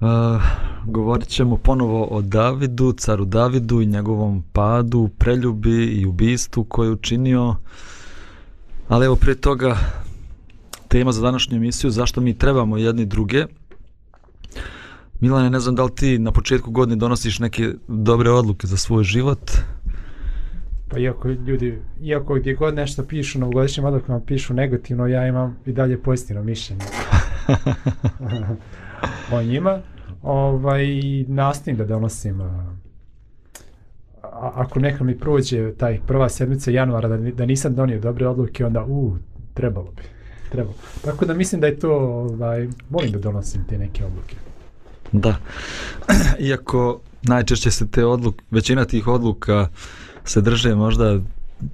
Uh, govorit ćemo ponovo o Davidu, caru Davidu i njegovom padu, preljubi i ubistu koju učinio. Ali evo prije toga tema za današnju emisiju, zašto mi trebamo jedni druge. Milane, ne znam da li ti na početku godine donosiš neke dobre odluke za svoj život? Pa iako ljudi, iako gdje god nešto pišu na ugodišnjim odlukama, pišu negativno, ja imam i dalje pozitivno mišljenje. o njima. Ovaj, nastavim da donosim a, a, ako neka mi prođe taj prva sedmica januara da, da nisam donio dobre odluke, onda u, trebalo bi. Trebalo. Tako da mislim da je to, ovaj, volim da donosim te neke odluke. Da. Iako najčešće se te odluke, većina tih odluka se drže možda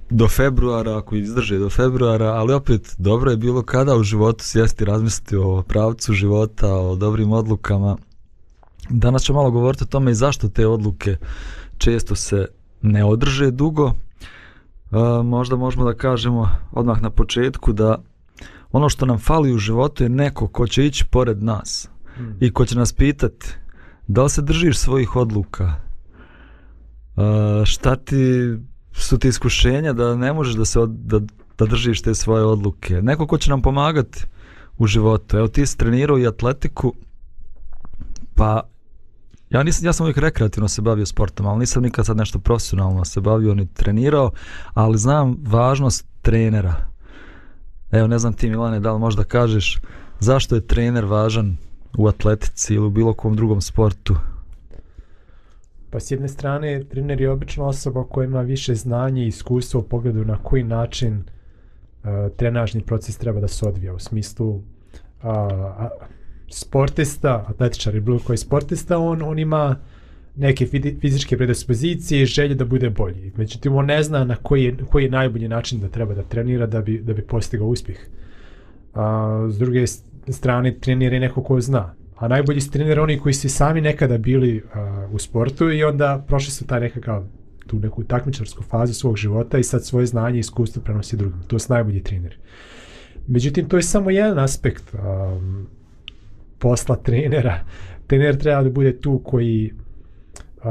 do februara, ako izdrže do februara, ali opet dobro je bilo kada u životu sjesti razmisliti o pravcu života, o dobrim odlukama. Danas ću malo govoriti o tome i zašto te odluke često se ne održe dugo. E, možda možemo da kažemo odmah na početku da ono što nam fali u životu je neko ko će ići pored nas mm. i ko će nas pitati da li se držiš svojih odluka, e, šta ti su ti iskušenja da ne možeš da se od, da, da držiš te svoje odluke. Neko ko će nam pomagati u životu. Evo ti si trenirao i atletiku, pa ja, nisam, ja sam uvijek rekreativno se bavio sportom, ali nisam nikad sad nešto profesionalno se bavio ni trenirao, ali znam važnost trenera. Evo ne znam ti Milane, da li možda kažeš zašto je trener važan u atletici ili u bilo kom drugom sportu? Pa s jedne strane, trener je obično osoba koja ima više znanja i iskustva u pogledu na koji način uh, trenažni proces treba da se odvija. U smislu, uh, sportista, atletičar ili bilo koji sportista, on, on ima neke fizičke predispozicije i želje da bude bolji. Međutim, on ne zna na koji je, koji je najbolji način da treba da trenira da bi, da bi postigao uspjeh. A, s druge strane, trenir je neko ko zna a najbolji su treneri oni koji su sami nekada bili uh, u sportu i onda prošli su taj nekakav tu neku takmičarsku fazu svog života i sad svoje znanje i iskustvo prenosi drugim. To su najbolji treneri. Međutim, to je samo jedan aspekt um, posla trenera. Trener treba da bude tu koji Uh,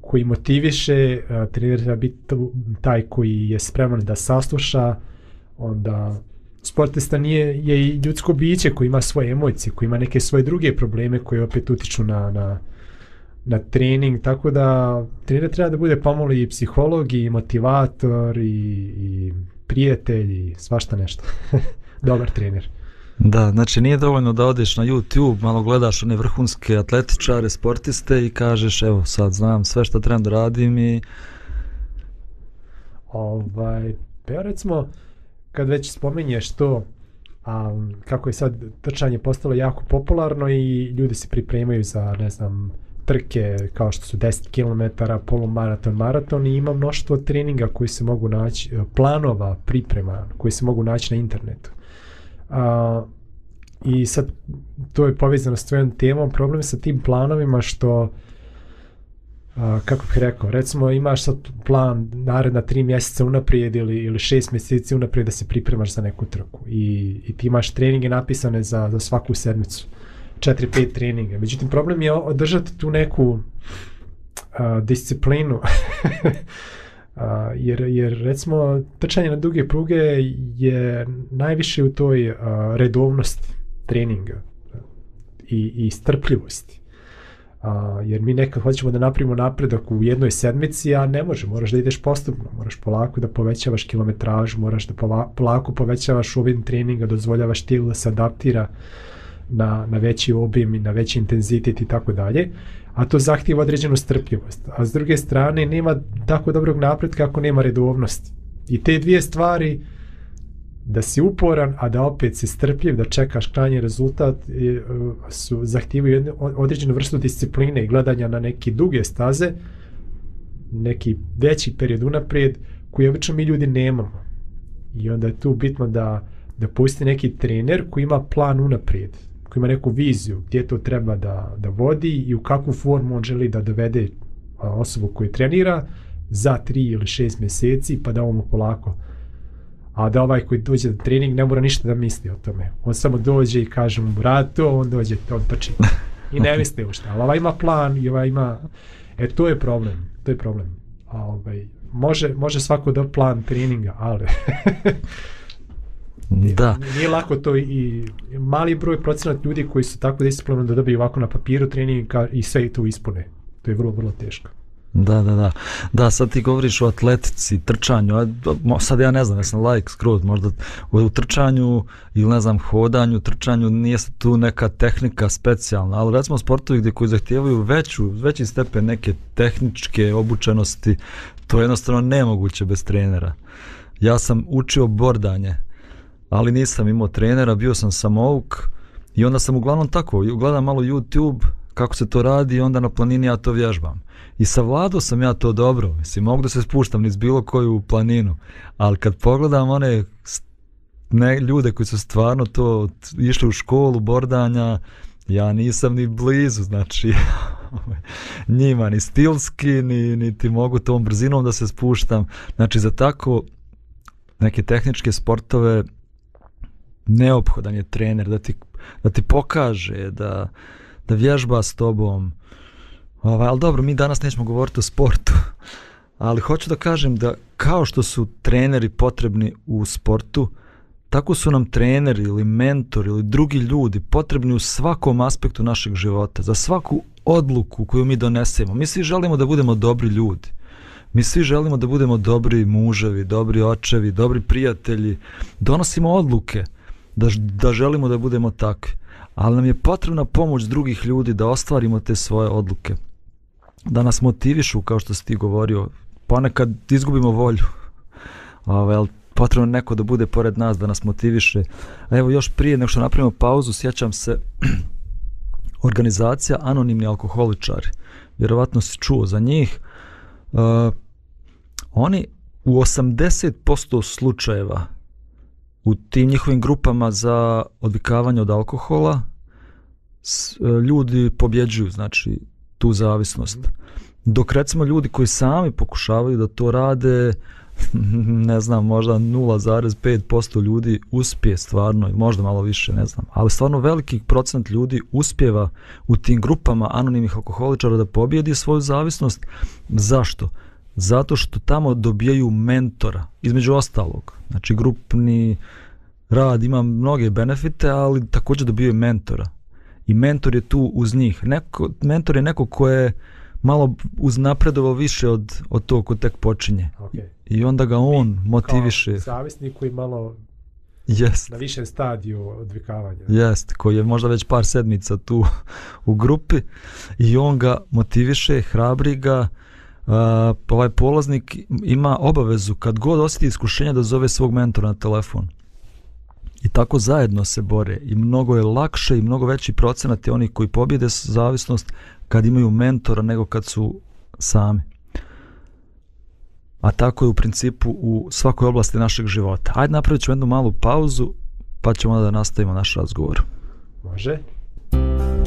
koji motiviše, uh, trener treba biti taj koji je spreman da sasluša, onda sportista nije je i ljudsko biće koji ima svoje emocije, koji ima neke svoje druge probleme koje opet utiču na, na, na trening, tako da trener treba da bude pomalo i psiholog i motivator i, i prijatelj i svašta nešto. Dobar trener. Da, znači nije dovoljno da odeš na YouTube, malo gledaš one vrhunske atletičare, sportiste i kažeš evo sad znam sve što trebam da radim i... Ovaj, pa ja recimo, uh, kad već spomenješ to a, kako je sad trčanje postalo jako popularno i ljudi se pripremaju za ne znam trke kao što su 10 km, polumaraton, maraton i ima mnoštvo treninga koji se mogu naći, planova, priprema koji se mogu naći na internetu. A, I sad to je povezano s tvojom temom, problem je sa tim planovima što uh, kako bih rekao, recimo imaš sad plan naredna tri mjeseca unaprijed ili, ili šest mjeseci unaprijed da se pripremaš za neku trku i, i ti imaš treninge napisane za, za svaku sedmicu, četiri, pet treninge. Međutim, problem je održati tu neku a, disciplinu a, jer, jer recimo trčanje na duge pruge je najviše u toj a, redovnosti treninga i, i strpljivosti a, jer mi nekad hoćemo da napravimo napredak u jednoj sedmici, a ne može, moraš da ideš postupno, moraš polako da povećavaš kilometražu, moraš da pola, polako povećavaš obim treninga, dozvoljavaš tijelu da se adaptira na, na veći obim i na veći intenzitet i tako dalje, a to zahtjeva određenu strpljivost. A s druge strane, nema tako dobrog napredka ako nema redovnosti. I te dvije stvari uh, da si uporan, a da opet si strpljiv, da čekaš krajnji rezultat, e, su zahtjevaju jednu određenu vrstu discipline i gledanja na neke duge staze, neki veći period unaprijed, koji obično mi ljudi nemamo. I onda je tu bitno da, da pusti neki trener koji ima plan unaprijed, koji ima neku viziju gdje to treba da, da vodi i u kakvu formu on želi da dovede osobu koju trenira za tri ili šest mjeseci, pa da ovom polako uh, a da ovaj koji dođe na trening ne mora ništa da misli o tome. On samo dođe i kaže mu brato, on dođe, on trči. I ne misli u šta. Ali ovaj ima plan i ovaj ima... E, to je problem. To je problem. A, ovaj, može, može svako da plan treninga, ali... da. Nije lako to i, i mali broj procenat ljudi koji su tako disciplinovani da dobiju ovako na papiru trening i sve to ispune. To je vrlo, vrlo teško. Da, da, da. Da, sad ti govoriš o atletici, trčanju, a, sad ja ne znam, jesam like skroz, možda u, u trčanju ili ne znam, hodanju, trčanju, nije tu neka tehnika specijalna, ali recimo sportovi gdje koji zahtijevaju veću, veći stepen neke tehničke obučenosti, to je jednostavno nemoguće bez trenera. Ja sam učio bordanje, ali nisam imao trenera, bio sam samouk i onda sam uglavnom tako, gledam malo YouTube, kako se to radi i onda na planini ja to vježbam. I savladao sam ja to dobro, mislim, mogu da se spuštam niz bilo koju planinu, ali kad pogledam one ne, ljude koji su stvarno to išli u školu bordanja, ja nisam ni blizu, znači, njima ni stilski, ni, ni ti mogu tom brzinom da se spuštam. Znači, za tako neke tehničke sportove neophodan je trener da ti, da ti pokaže da, da vježba s tobom. Ovaj, ali dobro, mi danas nećemo govoriti o sportu, ali hoću da kažem da kao što su treneri potrebni u sportu, tako su nam trener ili mentor ili drugi ljudi potrebni u svakom aspektu našeg života, za svaku odluku koju mi donesemo. Mi svi želimo da budemo dobri ljudi. Mi svi želimo da budemo dobri muževi, dobri očevi, dobri prijatelji. Donosimo odluke da, da želimo da budemo takvi ali nam je potrebna pomoć drugih ljudi da ostvarimo te svoje odluke, da nas motivišu, kao što si ti govorio, ponekad izgubimo volju, ovaj, ali potrebno je neko da bude pored nas, da nas motiviše. Evo još prije, nego što napravimo pauzu, sjećam se organizacija Anonimni alkoholičari. Vjerovatno si čuo za njih. Uh, oni u 80% slučajeva u tim njihovim grupama za odvikavanje od alkohola, E, ljudi pobjeđuju znači tu zavisnost. Mhm. Dok recimo ljudi koji sami pokušavaju da to rade, ne znam, možda 0,5% ljudi uspije stvarno, možda malo više, ne znam, ali stvarno veliki procent ljudi uspjeva u tim grupama anonimnih alkoholičara da pobjedi svoju zavisnost. Zašto? Zato što tamo dobijaju mentora, između ostalog. Znači, grupni rad ima mnoge benefite, ali također dobijaju mentora i mentor je tu uz njih. Neko, mentor je neko ko je malo uznapredovao više od, od toga ko tek počinje. Okay. I onda ga on Mi, motiviše. Kao zavisnik koji malo Jest. na višem stadiju odvikavanja. Jest, koji je možda već par sedmica tu u grupi i on ga motiviše, hrabri ga. Uh, ovaj polaznik ima obavezu kad god osjeti iskušenja da zove svog mentora na telefon. Mm i tako zajedno se bore i mnogo je lakše i mnogo veći procenat je onih koji pobjede zavisnost kad imaju mentora nego kad su sami. A tako je u principu u svakoj oblasti našeg života. Ajde napravit ćemo jednu malu pauzu pa ćemo onda da nastavimo naš razgovor. Može. Može.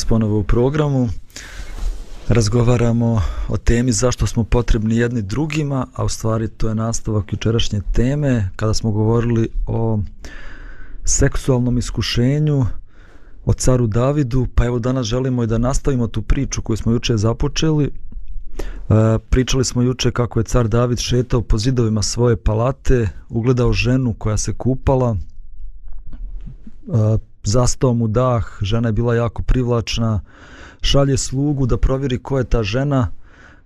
vas ponovo u programu. Razgovaramo o temi zašto smo potrebni jedni drugima, a u stvari to je nastavak jučerašnje teme kada smo govorili o seksualnom iskušenju o caru Davidu, pa evo danas želimo i da nastavimo tu priču koju smo juče započeli. E, pričali smo juče kako je car David šetao po zidovima svoje palate, ugledao ženu koja se kupala, e, zastao mu dah, žena je bila jako privlačna, šalje slugu da provjeri ko je ta žena,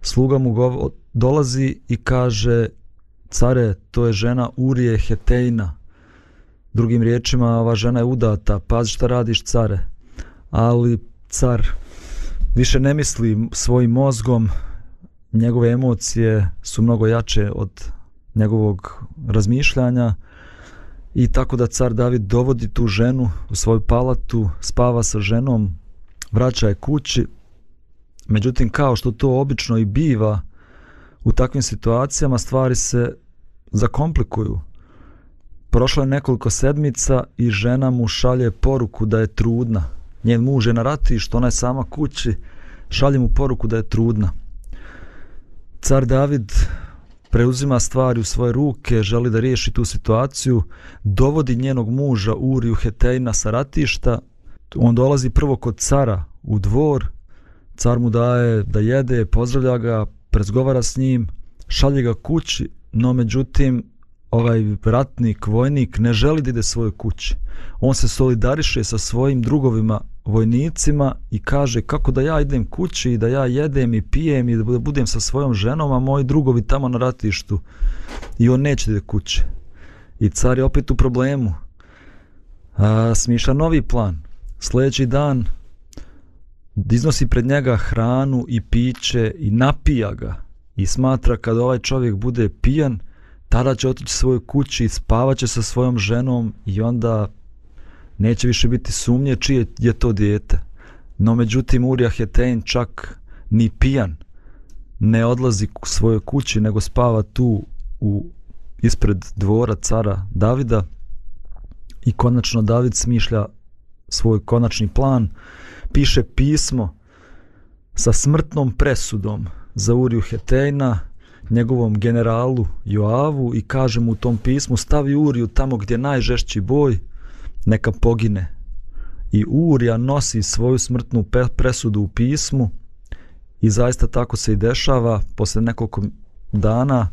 sluga mu gov... dolazi i kaže, care, to je žena Urije Hetejna. Drugim riječima, ova žena je udata, pazi šta radiš, care. Ali car više ne misli svojim mozgom, njegove emocije su mnogo jače od njegovog razmišljanja, I tako da car David dovodi tu ženu u svoju palatu, spava sa ženom, vraća je kući. Međutim, kao što to obično i biva u takvim situacijama, stvari se zakomplikuju. Prošlo je nekoliko sedmica i žena mu šalje poruku da je trudna. Njen muž je na rati što ona je sama kući, šalje mu poruku da je trudna. Car David preuzima stvari u svoje ruke, želi da riješi tu situaciju, dovodi njenog muža Uriju Hetejna sa ratišta, on dolazi prvo kod cara u dvor, car mu daje da jede, pozdravlja ga, prezgovara s njim, šalje ga kući, no međutim, ovaj ratnik, vojnik ne želi da ide svojoj kući. On se solidariše sa svojim drugovima vojnicima i kaže kako da ja idem kući i da ja jedem i pijem i da budem sa svojom ženom, a moji drugovi tamo na ratištu i on neće da kuće. I car je opet u problemu. A, smišlja novi plan. Sljedeći dan iznosi pred njega hranu i piće i napija ga i smatra kad ovaj čovjek bude pijan, tada će otići svojoj kući i spavaće sa svojom ženom i onda neće više biti sumnje čije je to dijete. No međutim, Urija Hetein čak ni pijan ne odlazi u svojoj kući, nego spava tu u, ispred dvora cara Davida i konačno David smišlja svoj konačni plan, piše pismo sa smrtnom presudom za Uriju Hetejna, njegovom generalu Joavu i kaže mu u tom pismu stavi Uriju tamo gdje najžešći boj, neka pogine. I Urija nosi svoju smrtnu presudu u pismu i zaista tako se i dešava. Posle nekoliko dana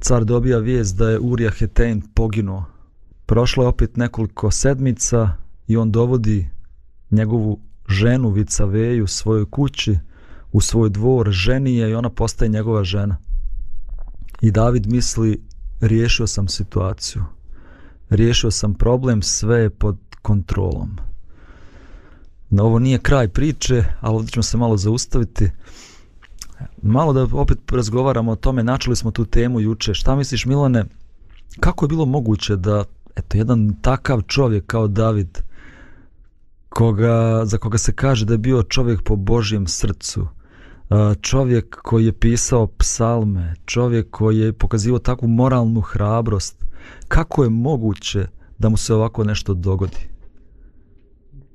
car dobija vijest da je Urija Hetein poginuo. Prošlo je opet nekoliko sedmica i on dovodi njegovu ženu Vicaveju u svojoj kući, u svoj dvor, ženi je i ona postaje njegova žena. I David misli, riješio sam situaciju riješio sam problem, sve je pod kontrolom. Na ovo nije kraj priče, ali ovdje ćemo se malo zaustaviti. Malo da opet razgovaramo o tome, načeli smo tu temu juče. Šta misliš Milane, kako je bilo moguće da eto, jedan takav čovjek kao David, koga, za koga se kaže da je bio čovjek po Božjem srcu, čovjek koji je pisao psalme, čovjek koji je pokazivo takvu moralnu hrabrost, kako je moguće da mu se ovako nešto dogodi?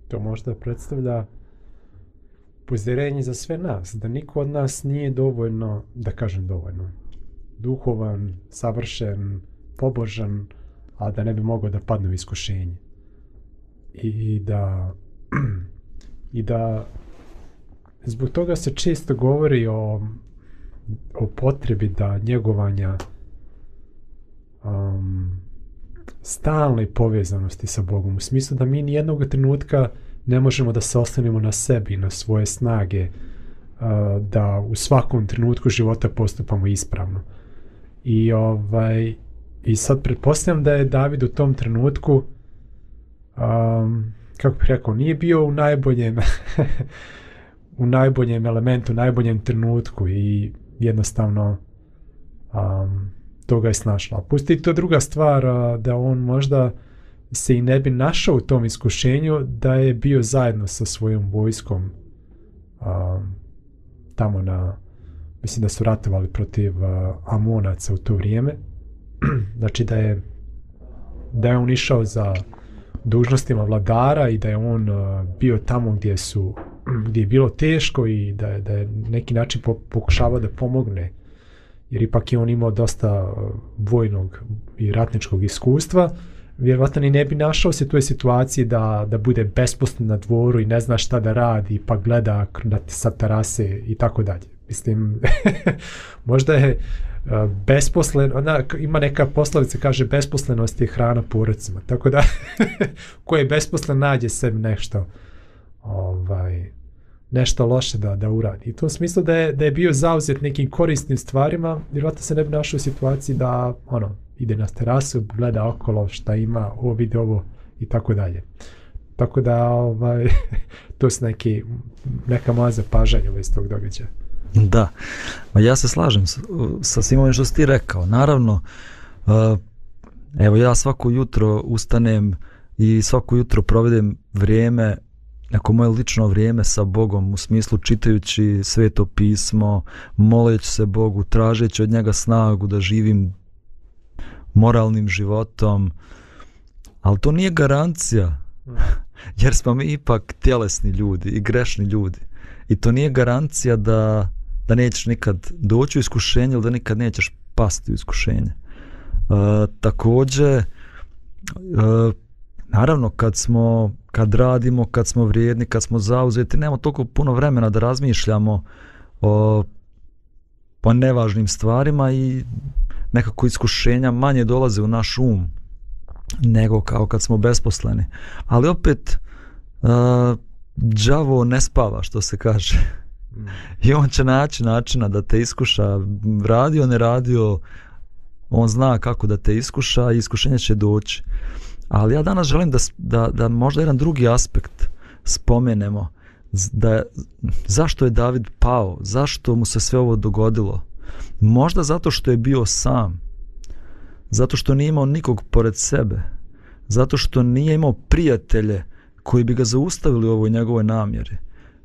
To možda predstavlja pozdjerenje za sve nas, da niko od nas nije dovoljno, da kažem dovoljno, duhovan, savršen, pobožan, a da ne bi mogao da padne u iskušenje. I da, i da zbog toga se često govori o, o potrebi da njegovanja um, stalne povezanosti sa Bogom, u smislu da mi ni jednog trenutka ne možemo da se ostanemo na sebi, na svoje snage, uh, da u svakom trenutku života postupamo ispravno. I ovaj i sad pretpostavljam da je David u tom trenutku um, kako bih rekao, nije bio u najboljem u najboljem elementu, najboljem trenutku i jednostavno um, toga je snašla. Pusti to druga stvar da on možda se i ne bi našao u tom iskušenju da je bio zajedno sa svojom vojskom a, tamo na mislim da su ratovali protiv a, Amonaca u to vrijeme znači da je da je on išao za dužnostima vladara i da je on a, bio tamo gdje su gdje je bilo teško i da je, da je neki način po, pokušavao da pomogne a, jer ipak je on imao dosta uh, vojnog i ratničkog iskustva, vjerovatno ni ne bi našao se tu situacije da, da bude besposten na dvoru i ne zna šta da radi, pa gleda na sa tarase i tako dalje. Mislim, možda je uh, besposlen, ona ima neka poslovica kaže besposlenost je hrana porodcima, tako da ko je besposlen nađe sebi nešto ovaj, nešto loše da da uradi. I to u smislu da je, da je bio zauzet nekim korisnim stvarima, vjerovatno se ne bi našao u situaciji da ono, ide na terasu, gleda okolo šta ima, ovo vidi ovo i tako dalje. Tako da ovaj, to su neki, neka moja zapažanja iz tog događaja. Da, Ma ja se slažem sa, sa svim ovim što si ti rekao. Naravno, eh, evo ja svako jutro ustanem i svako jutro provedem vrijeme neko moje lično vrijeme sa Bogom u smislu čitajući sveto pismo, moleći se Bogu, tražeći od njega snagu da živim moralnim životom, ali to nije garancija, mm. jer smo mi ipak tjelesni ljudi i grešni ljudi. I to nije garancija da, da nećeš nikad doći u iskušenje ili da nikad nećeš pasti u iskušenje. E, također, e, naravno, kad smo kad radimo, kad smo vrijedni, kad smo zauzeti, nemamo toliko puno vremena da razmišljamo o, po nevažnim stvarima i nekako iskušenja manje dolaze u naš um nego kao kad smo besposleni. Ali opet, uh, džavo ne spava, što se kaže. Mm. I on će naći načina da te iskuša. Radio, ne radio, on zna kako da te iskuša i iskušenje će doći. Uh, Ali ja danas želim da, da, da možda jedan drugi aspekt spomenemo. Da, zašto je David pao? Zašto mu se sve ovo dogodilo? Možda zato što je bio sam. Zato što nije imao nikog pored sebe. Zato što nije imao prijatelje koji bi ga zaustavili u ovoj njegovoj namjeri.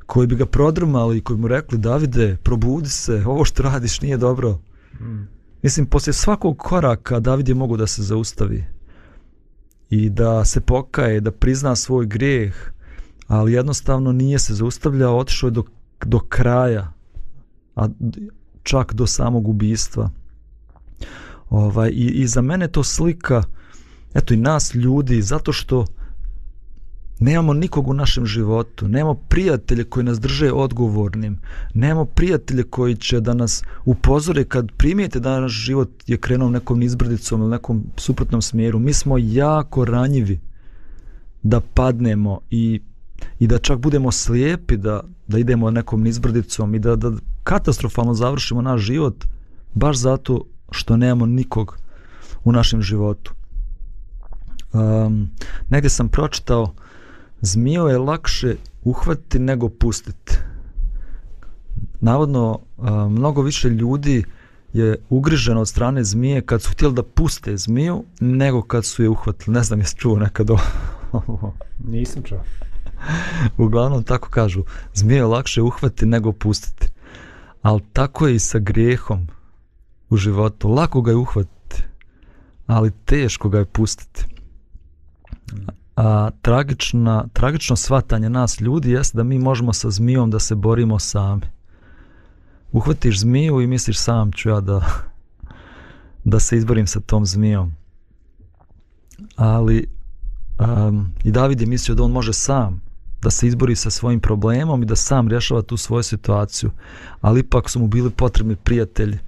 Koji bi ga prodrmali i koji mu rekli Davide, probudi se, ovo što radiš nije dobro. Mm. Mislim, poslije svakog koraka David je mogu da se zaustavi i da se pokaje, da prizna svoj grijeh, ali jednostavno nije se zaustavljao, otišao je do, do kraja, a čak do samog ubistva. Ovaj, i, I za mene to slika, eto i nas ljudi, zato što nemamo nikog u našem životu, nemamo prijatelje koji nas drže odgovornim, nemamo prijatelje koji će da nas upozore kad primijete da naš život je krenuo nekom izbrdicom ili nekom suprotnom smjeru. Mi smo jako ranjivi da padnemo i, i da čak budemo slijepi da, da idemo nekom izbrdicom i da, da katastrofalno završimo naš život baš zato što nemamo nikog u našem životu. Um, negdje sam pročitao uh, Zmiju je lakše uhvatiti nego pustiti. Navodno, mnogo više ljudi je ugriženo od strane zmije kad su htjeli da puste zmiju nego kad su je uhvatili. Ne znam, jesi čuo nekad ovo? Nisam čuo. Uglavnom, tako kažu. Zmije je lakše uhvatiti nego pustiti. Ali tako je i sa grijehom u životu. Lako ga je uhvatiti, ali teško ga je pustiti. Hmm a, tragična, tragično svatanje nas ljudi jeste da mi možemo sa zmijom da se borimo sami. Uhvatiš zmiju i misliš sam ću ja da, da se izborim sa tom zmijom. Ali um, i David je mislio da on može sam da se izbori sa svojim problemom i da sam rješava tu svoju situaciju. Ali ipak su mu bili potrebni prijatelji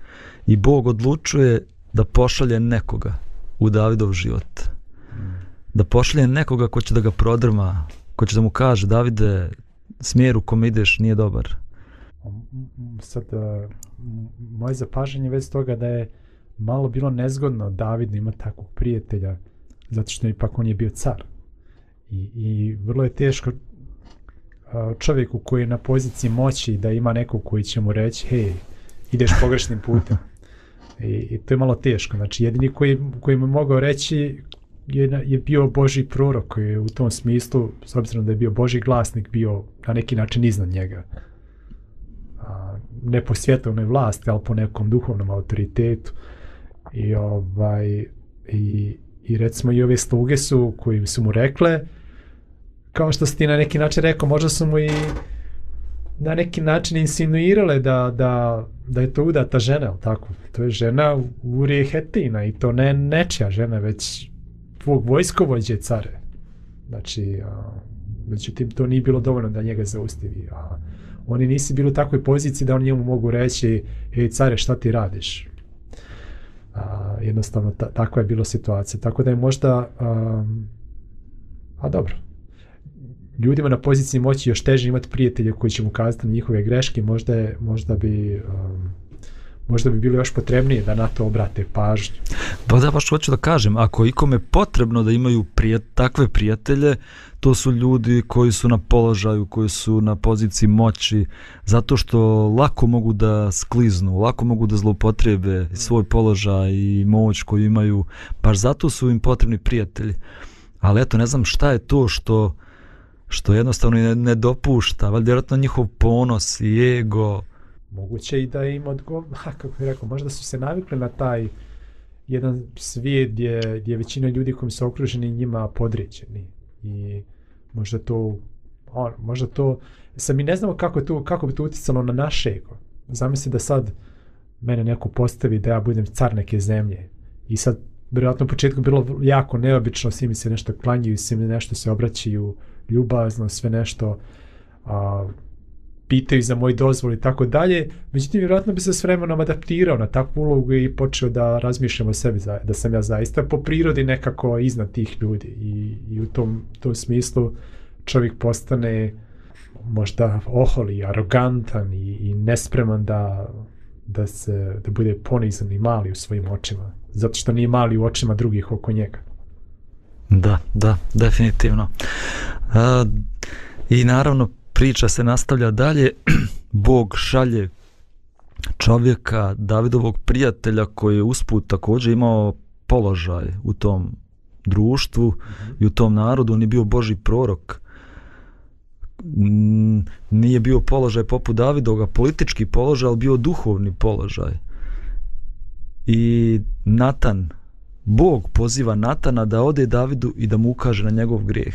i Bog odlučuje da pošalje nekoga u Davidov život. Uh, da pošalje nekoga ko će da ga prodrma, ko će da mu kaže, Davide, smjer u kom ideš nije dobar. Sad, e, moje zapažanje već toga da je malo bilo nezgodno Davidu ima takvog prijatelja, zato što ipak on je bio car. I, i vrlo je teško e, čovjeku koji je na poziciji moći da ima nekog koji će mu reći, hej, ideš pogrešnim putem. I, I to je malo teško. Znači, jedini koji, koji mu mogao reći, je, je bio Boži prorok koji je u tom smislu, s obzirom da je bio Boži glasnik, bio na neki način iznad njega. A, ne po svjetovnoj vlasti, ali po nekom duhovnom autoritetu. I, ovaj, i, i recimo i ove sluge su koji su mu rekle, kao što si ti na neki način rekao, možda su mu i na neki način insinuirale da, da, da je to udata žena, tako? To je žena Urije Hetina i to ne nečija žena, već tvog vojskovođe care. Znači, a, međutim, to nije bilo dovoljno da njega zaustavi. A, oni nisi bili u takvoj poziciji da oni njemu mogu reći, ej care, šta ti radiš? A, jednostavno, ta, takva je bila situacija. Tako da je možda, a, a dobro, ljudima na poziciji moći još teže imati prijatelje koji će mu kazati na njihove greške, možda, možda bi um, možda bi bilo još potrebnije da na to obrate pažnju. Pa da baš hoću da kažem, ako ikome potrebno da imaju prijat, takve prijatelje, to su ljudi koji su na položaju, koji su na poziciji moći, zato što lako mogu da skliznu, lako mogu da zlopotrebe svoj položaj i moć koju imaju, baš zato su im potrebni prijatelji. Ali eto, ne znam šta je to što što jednostavno ne, ne dopušta, valjda vjerojatno njihov ponos i ego, moguće i da im odgovara, kako bih rekao, možda su se navikli na taj jedan svijet gdje, gdje većina ljudi kojim su okruženi njima podređeni i možda to on, možda to sa mi ne znamo kako to kako bi to uticalo na naše ego zamisli da sad mene neko postavi da ja budem car neke zemlje i sad vjerojatno u početku bilo jako neobično svi mi se nešto klanjaju svi mi nešto se obraćaju ljubazno sve nešto a, uh, pitaju za moj dozvol i tako dalje. Međutim, vjerojatno bi se s vremenom adaptirao na takvu ulogu i počeo da razmišljam o sebi, da sam ja zaista po prirodi nekako iznad tih ljudi. I, i u tom, tom smislu čovjek postane možda oholi, arogantan i, i nespreman da, da, se, da bude ponizan i mali u svojim očima, zato što nije mali u očima drugih oko njega. Da, da, definitivno. Uh, I naravno, priča se nastavlja dalje. Bog šalje čovjeka, Davidovog prijatelja koji je usput također imao položaj u tom društvu i u tom narodu. On je bio Boži prorok. Nije bio položaj poput Davidoga, politički položaj, ali bio duhovni položaj. I Natan, Bog poziva Natana da ode Davidu i da mu ukaže na njegov grijeh.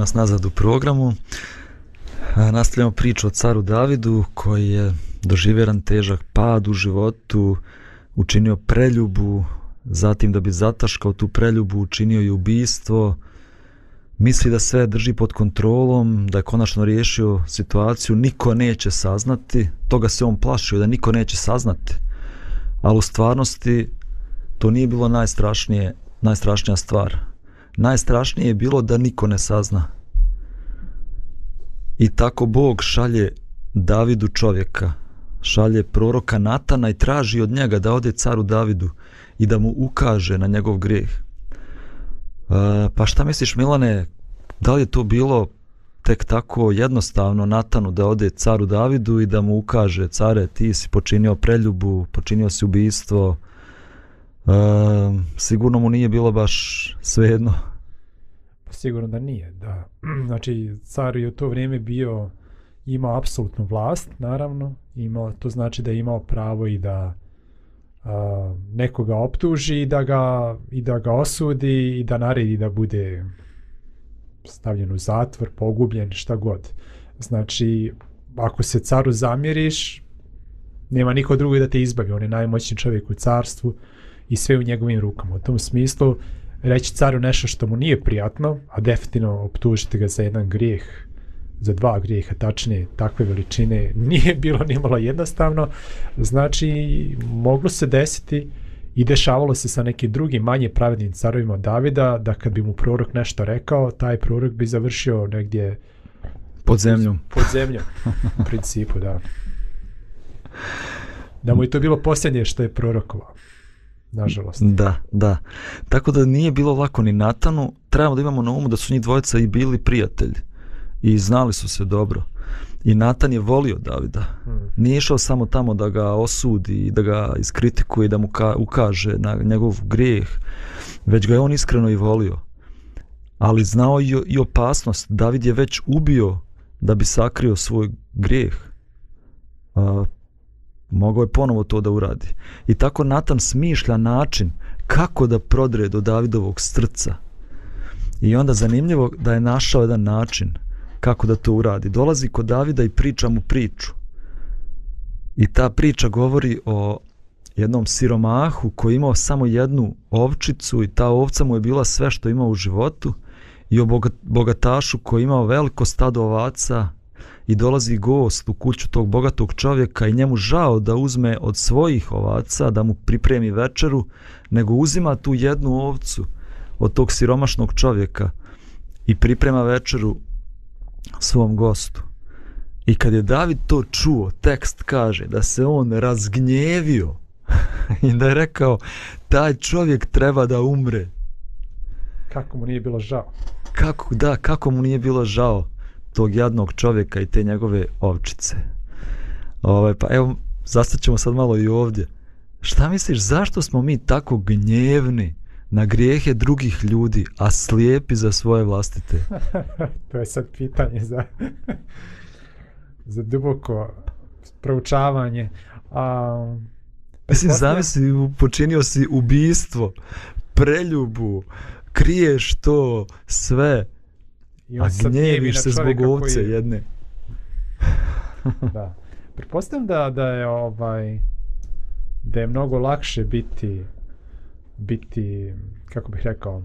nas nazad u programu. E, nastavljamo priču o caru Davidu koji je doživjeran težak pad u životu, učinio preljubu, zatim da bi zataškao tu preljubu učinio i ubijstvo, misli da sve drži pod kontrolom, da je konačno riješio situaciju, niko neće saznati, toga se on plašio da niko neće saznati, ali u stvarnosti to nije bilo najstrašnije, najstrašnija stvar najstrašnije je bilo da niko ne sazna. I tako Bog šalje Davidu čovjeka, šalje proroka Natana i traži od njega da ode caru Davidu i da mu ukaže na njegov grijeh. E, pa šta misliš Milane, da li je to bilo tek tako jednostavno Natanu da ode caru Davidu i da mu ukaže, care ti si počinio preljubu, počinio si ubijstvo, e, sigurno mu nije bilo baš svejedno. Sigurno da nije, da. Znači, car je u to vrijeme bio, imao apsolutnu vlast, naravno. Imao, to znači da je imao pravo i da a, nekoga optuži i da, ga, i da ga osudi i da naredi da bude stavljen u zatvor, pogubljen, šta god. Znači, ako se caru zamjeriš, nema niko drugi da te izbavi. On je najmoćni čovjek u carstvu i sve u njegovim rukama. U tom smislu, uh, reći caru nešto što mu nije prijatno, a definitivno optužiti ga za jedan grijeh, za dva grijeha, tačnije takve veličine, nije bilo ni malo jednostavno. Znači, moglo se desiti i dešavalo se sa nekim drugim manje pravednim carovima Davida, da kad bi mu prorok nešto rekao, taj prorok bi završio negdje pod zemljom. Pod zemljom, u principu, da. Da mu je to bilo posljednje što je prorokovao nažalost. Da, da. Tako da nije bilo lako ni Natanu, trebamo da imamo na umu da su njih dvojica i bili prijatelji i znali su se dobro. I Natan je volio Davida. Hmm. Nije išao samo tamo da ga osudi, da ga iskritikuje, da mu ka ukaže na njegov grijeh, već ga je on iskreno i volio. Ali znao i, i opasnost. David je već ubio da bi sakrio svoj grijeh. Uh, mogao je ponovo to da uradi. I tako Natan smišlja način kako da prodre do Davidovog srca. I onda zanimljivo da je našao jedan način kako da to uradi. Dolazi kod Davida i priča mu priču. I ta priča govori o jednom siromahu koji imao samo jednu ovčicu i ta ovca mu je bila sve što imao u životu i o bogatašu koji imao veliko stado ovaca i dolazi gost u kuću tog bogatog čovjeka i njemu žao da uzme od svojih ovaca da mu pripremi večeru, nego uzima tu jednu ovcu od tog siromašnog čovjeka i priprema večeru svom gostu. I kad je David to čuo, tekst kaže da se on razgnjevio i da je rekao taj čovjek treba da umre. Kako mu nije bilo žao. Kako, da, kako mu nije bilo žao tog jadnog čovjeka i te njegove ovčice. Ovaj, pa evo, zastat ćemo sad malo i ovdje. Šta misliš, zašto smo mi tako gnjevni na grijehe drugih ljudi, a slijepi za svoje vlastite? to je sad pitanje za, za duboko proučavanje. A, Mislim, zamisli, počinio si ubistvo, preljubu, kriješ to sve. I on A sad nije mi se zbog ovce je... jedne. da. Pretpostavljam da, da je ovaj da je mnogo lakše biti biti kako bih rekao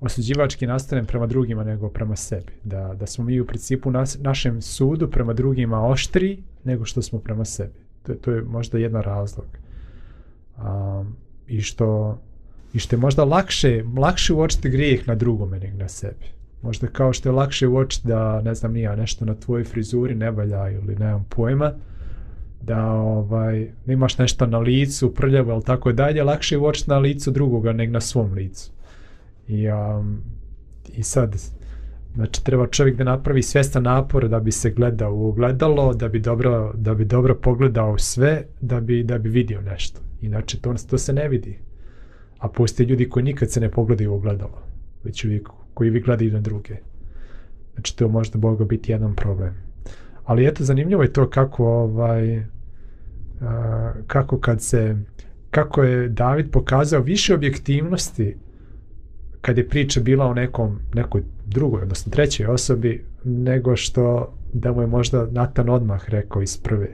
osuđivački nastrojen prema drugima nego prema sebi. Da, da smo mi u principu nas, našem sudu prema drugima oštri nego što smo prema sebi. To, to je možda jedan razlog. Um, i, što, I što je možda lakše, lakše uočiti grijeh na drugome nego na sebi možda kao što je lakše uočiti da, ne znam, nija nešto na tvojoj frizuri ne valja ili nemam pojma, da ovaj, imaš nešto na licu, prljavo ili tako dalje, lakše je uočiti na licu drugoga nego na svom licu. I, um, I sad, znači treba čovjek da napravi svjestan napor da bi se gledao u ogledalo, da bi dobro, da bi dobro pogledao sve, da bi, da bi vidio nešto. Inače, to, to se ne vidi. A postoje ljudi koji nikad se ne pogledaju u ogledalo, već uvijek koji vi gledaju na druge. Znači to možda Boga biti jedan problem. Ali eto zanimljivo je to kako ovaj a, eh, kako kad se kako je David pokazao više objektivnosti kad je priča bila o nekom nekoj drugoj, odnosno trećoj osobi nego što da mu je možda Natan odmah rekao iz prve.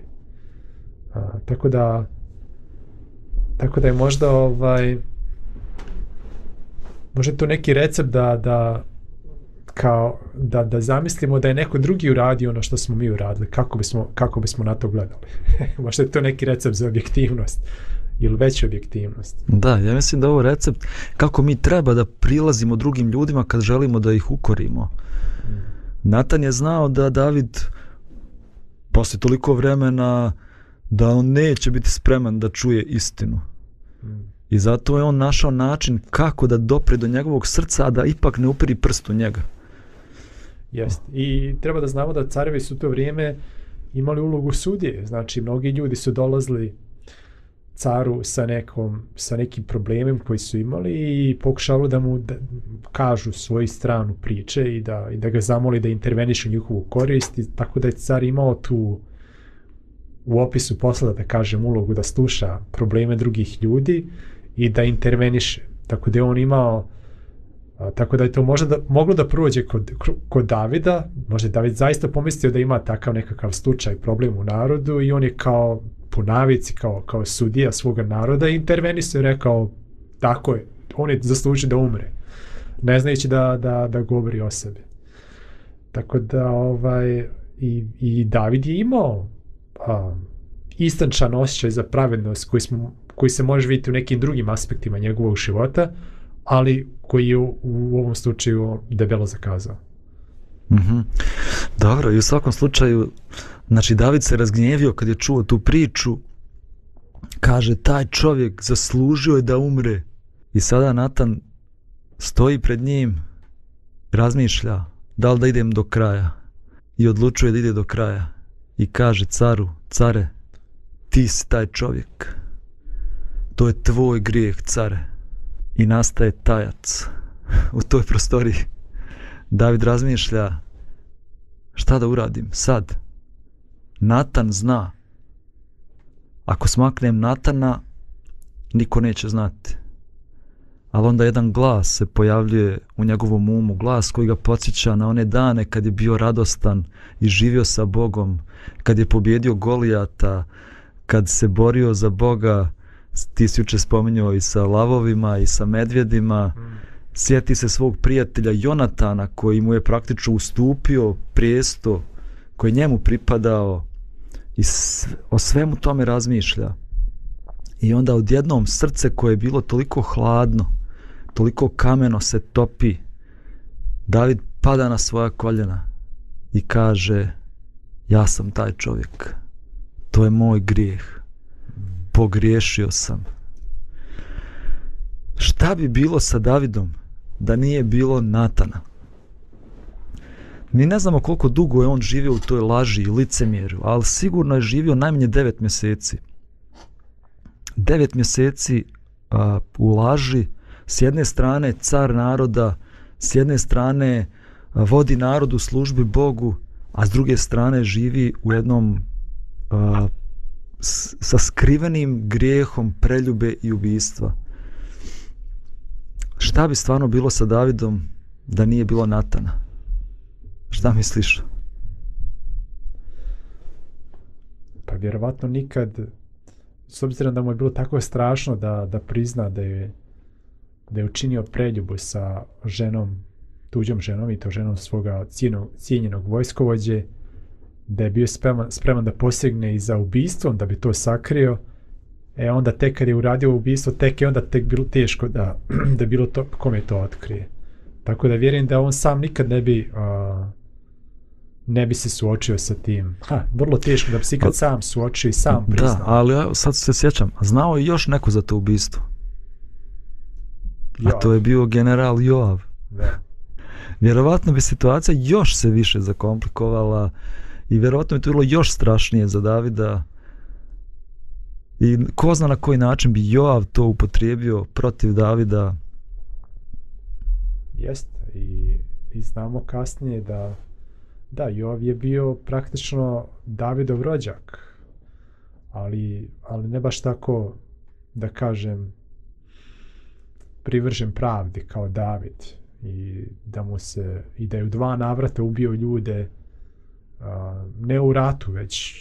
A, tako da tako da je možda ovaj možda je to neki recept da, da kao da, da zamislimo da je neko drugi uradio ono što smo mi uradili, kako bismo, kako bismo na to gledali. možda je to neki recept za objektivnost ili veća objektivnost. Da, ja mislim da ovo recept kako mi treba da prilazimo drugim ljudima kad želimo da ih ukorimo. Mm. Natan je znao da David posle toliko vremena da on neće biti spreman da čuje istinu. Mm. I zato je on našao način kako da dopre do njegovog srca, a da ipak ne upiri prst u njega. Jest. I treba da znamo da carevi su to vrijeme imali ulogu sudje. Znači, mnogi ljudi su dolazili caru sa, nekom, sa nekim problemem koji su imali i pokušavali da mu da, kažu svoju stranu priče i da, i da ga zamoli da interveniš u njihovu korist. Tako da je car imao tu u opisu posla da kažem ulogu da sluša probleme drugih ljudi. Uh, i da interveniše. Tako da je on imao tako da je to možda da, moglo da prođe kod, kod Davida, možda je David zaista pomislio da ima takav nekakav slučaj problem u narodu i on je kao po navici, kao, kao sudija svoga naroda intervenisao i rekao tako je, on je zaslužio da umre ne znajući da, da, da govori o sebi tako da ovaj i, i David je imao a, istančan osjećaj za pravednost koji smo koji se može vidjeti u nekim drugim aspektima njegovog života, ali koji je u ovom slučaju debelo zakazao. Mm -hmm. Dobro, i u svakom slučaju, znači David se razgnjevio kad je čuo tu priču, kaže, taj čovjek zaslužio je da umre. I sada Natan stoji pred njim, razmišlja, da li da idem do kraja. I odlučuje da ide do kraja. I kaže caru, care, ti si taj čovjek. Čovjek to je tvoj grijeh, care. I nastaje tajac u toj prostoriji. David razmišlja, šta da uradim sad? Natan zna. Ako smaknem Natana, niko neće znati. Ali onda jedan glas se pojavljuje u njegovom umu, glas koji ga podsjeća na one dane kad je bio radostan i živio sa Bogom, kad je pobjedio Golijata, kad se borio za Boga, ti si juče spominjao i sa lavovima i sa medvjedima, mm. sjeti se svog prijatelja Jonatana koji mu je praktično ustupio prijesto koji je njemu pripadao i sve, o svemu tome razmišlja. I onda odjednom srce koje je bilo toliko hladno, toliko kameno se topi, David pada na svoja koljena i kaže ja sam taj čovjek, to je moj grijeh pogriješio sam. Šta bi bilo sa Davidom da nije bilo Natana? Mi ne znamo koliko dugo je on živio u toj laži i licemjeru, ali sigurno je živio najmanje devet mjeseci. Devet mjeseci a, u laži, s jedne strane car naroda, s jedne strane a, vodi narod u službi Bogu, a s druge strane živi u jednom a, sa skrivenim grijehom preljube i ubistva. Šta bi stvarno bilo sa Davidom da nije bilo Natana? Šta misliš? Pa vjerovatno nikad, s obzirom da mu je bilo tako strašno da, da prizna da je, da je učinio preljubu sa ženom, tuđom ženom i to ženom svoga cijenog, cijenjenog vojskovođe, uh, da je bio spreman, spreman da posegne i za ubistvom, da bi to sakrio, e onda tek kad je uradio ubistvo, tek je onda tek bilo teško da, da bilo to, kome to otkrije. Tako da vjerujem da on sam nikad ne bi... A, ne bi se suočio sa tim. Ha, vrlo teško da bi se ikad A, pa, sam suočio i sam priznao. Da, ali sad se sjećam, znao je još neko za to ubistvo. Joav. A to je bio general Joav. Da. Vjerovatno bi situacija još se više zakomplikovala. Uh, I vjerovatno je to bilo još strašnije za Davida. I ko zna na koji način bi Joav to upotrijebio protiv Davida. Jeste. I, i znamo kasnije da da, Joav je bio praktično Davidov rođak. Ali, ali ne baš tako da kažem privržen pravdi kao David i da mu se i da je u dva navrata ubio ljude ne u ratu, već,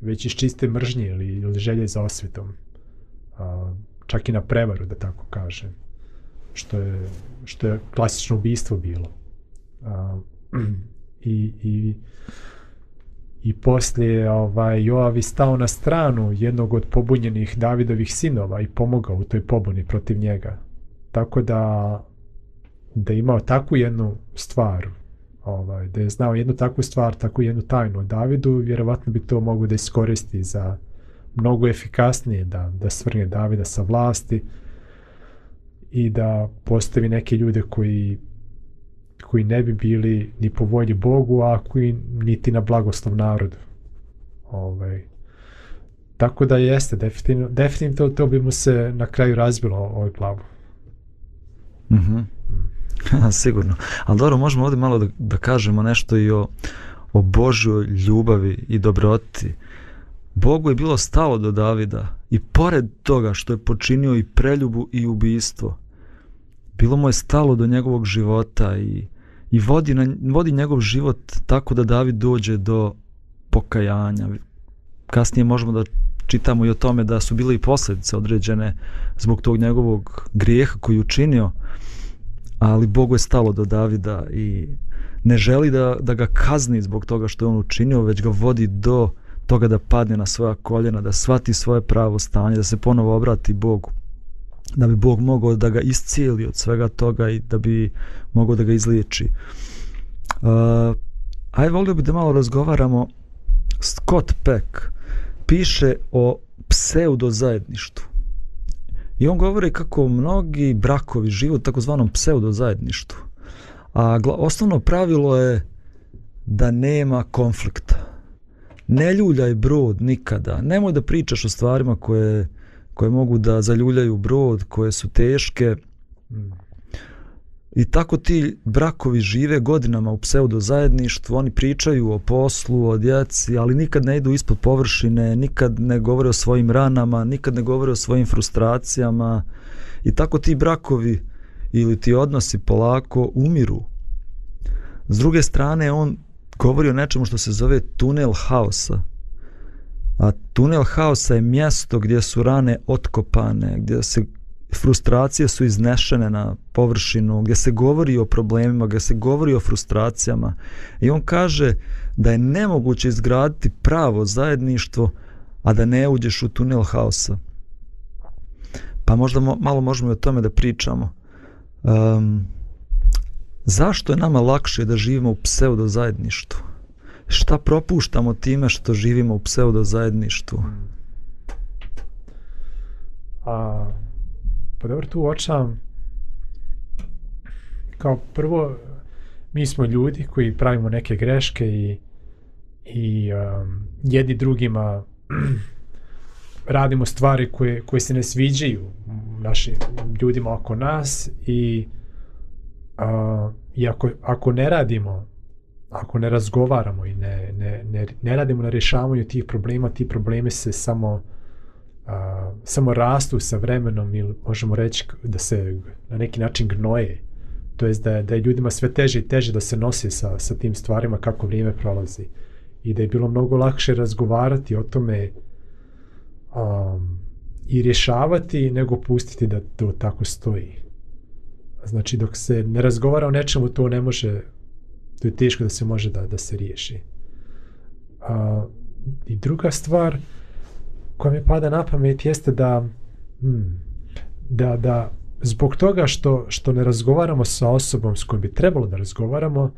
već iz čiste mržnje ili, ili želje za osvetom, a, čak i na prevaru, da tako kažem, što je, što je klasično ubistvo bilo. A, i, i, I poslije ovaj, Joav je stao na stranu jednog od pobunjenih Davidovih sinova i pomogao u toj pobuni protiv njega. Tako da da imao takvu jednu stvar, ovaj, da je znao jednu takvu stvar, takvu jednu tajnu o Davidu, vjerovatno bi to mogu da iskoristi za mnogo efikasnije da, da svrne Davida sa vlasti i da postavi neke ljude koji koji ne bi bili ni po volji Bogu, a koji niti na blagoslov narodu. Ovaj. Tako da jeste, definitivno, definitivno to, to bi mu se na kraju razbilo ovoj glavu. Mhm. Mm mm. Sigurno. Ali dobro, možemo ovdje malo da, da kažemo nešto i o, o Božoj ljubavi i dobroti. Bogu je bilo stalo do Davida i pored toga što je počinio i preljubu i ubistvo, bilo mu je stalo do njegovog života i, i vodi, na, vodi njegov život tako da David dođe do pokajanja. Kasnije možemo da čitamo i o tome da su bile i posljedice određene zbog tog njegovog grijeha koji učinio ali Bogu je stalo do Davida i ne želi da, da ga kazni zbog toga što je on učinio, već ga vodi do toga da padne na svoja koljena, da svati svoje pravo stanje, da se ponovo obrati Bogu, da bi Bog mogao da ga iscijeli od svega toga i da bi mogao da ga izliječi. Uh, aj, volio bi da malo razgovaramo. Scott Peck piše o pseudozajedništvu. I on govori kako mnogi brakovi žive u takozvanom pseudo zajedništu. A gla, osnovno pravilo je da nema konflikta. Ne ljuljaj brod nikada. Nemoj da pričaš o stvarima koje, koje mogu da zaljuljaju brod, koje su teške. Mm. I tako ti brakovi žive godinama u pseudo zajedništvu, oni pričaju o poslu, o djeci, ali nikad ne idu ispod površine, nikad ne govore o svojim ranama, nikad ne govore o svojim frustracijama. I tako ti brakovi ili ti odnosi polako umiru. S druge strane, on govori o nečemu što se zove tunel haosa. A tunel haosa je mjesto gdje su rane otkopane, gdje se frustracije su iznešene na površinu, gdje se govori o problemima, gdje se govori o frustracijama. I on kaže da je nemoguće izgraditi pravo zajedništvo, a da ne uđeš u tunel haosa. Pa možda mo malo možemo i o tome da pričamo. Um, zašto je nama lakše da živimo u pseudo zajedništvu? Šta propuštamo time što živimo u pseudo zajedništvu? A... Uh. Pa dobro, tu očam kao prvo mi smo ljudi koji pravimo neke greške i, i um, jedni drugima radimo stvari koje, koje se ne sviđaju našim ljudima oko nas i, a, i ako, ako ne radimo ako ne razgovaramo i ne, ne, ne, ne radimo na rješavanju tih problema, ti problemi se samo uh, a, samo rastu sa vremenom ili možemo reći da se na neki način gnoje, to jest da, da je ljudima sve teže i teže da se nose sa, sa tim stvarima kako vrijeme prolazi i da je bilo mnogo lakše razgovarati o tome um, i rješavati nego pustiti da to tako stoji. Znači dok se ne razgovara o nečemu to ne može, to je teško da se može da, da se riješi. Uh, I druga stvar, uh, koja mi pada na pamet jeste da hmm, da, da zbog toga što, što ne razgovaramo sa osobom s kojim bi trebalo da razgovaramo,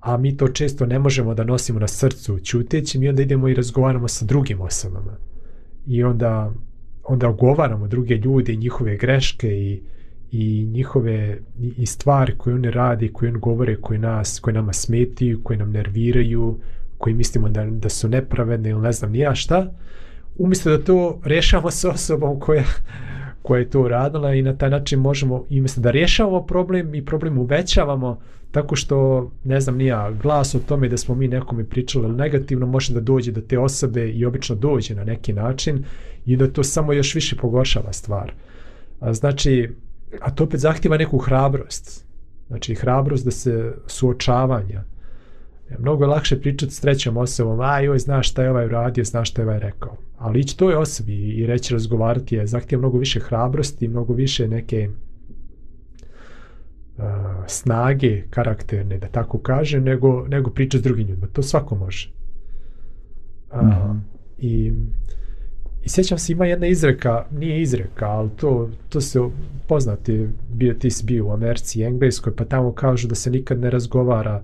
a mi to često ne možemo da nosimo na srcu čuteći, mi onda idemo i razgovaramo sa drugim osobama. I onda, onda ogovaramo druge ljude i njihove greške i, i njihove i stvari koje oni radi, koje oni govore, koje, nas, koje nama smetiju, koje nam nerviraju, koji mislimo da, da su nepravedne ili ne znam nija šta. Uh, umjesto da to rješavamo s osobom koja, koja je to uradila i na taj način možemo, umjesto da rješavamo problem i problem uvećavamo, tako što, ne znam, nija glas o tome da smo mi nekome pričali negativno, može da dođe do te osobe i obično dođe na neki način i da to samo još više pogoršava stvar. A, znači, a to opet zahtjeva neku hrabrost. Znači, hrabrost da se suočavanja, Jer mnogo je lakše pričati s trećom osobom, a joj, znaš šta je ovaj uradio, znaš šta je ovaj rekao. Ali ići toj osobi i reći razgovarati je zahtjeva mnogo više hrabrosti, mnogo više neke uh, snage karakterne, da tako kažem, nego, nego pričati s drugim ljudima. To svako može. Uh, mm -hmm. I I sjećam se, ima jedna izreka, nije izreka, ali to, to se poznati, bio, ti si bio u Americi i Engleskoj, pa tamo kažu da se nikad ne razgovara uh,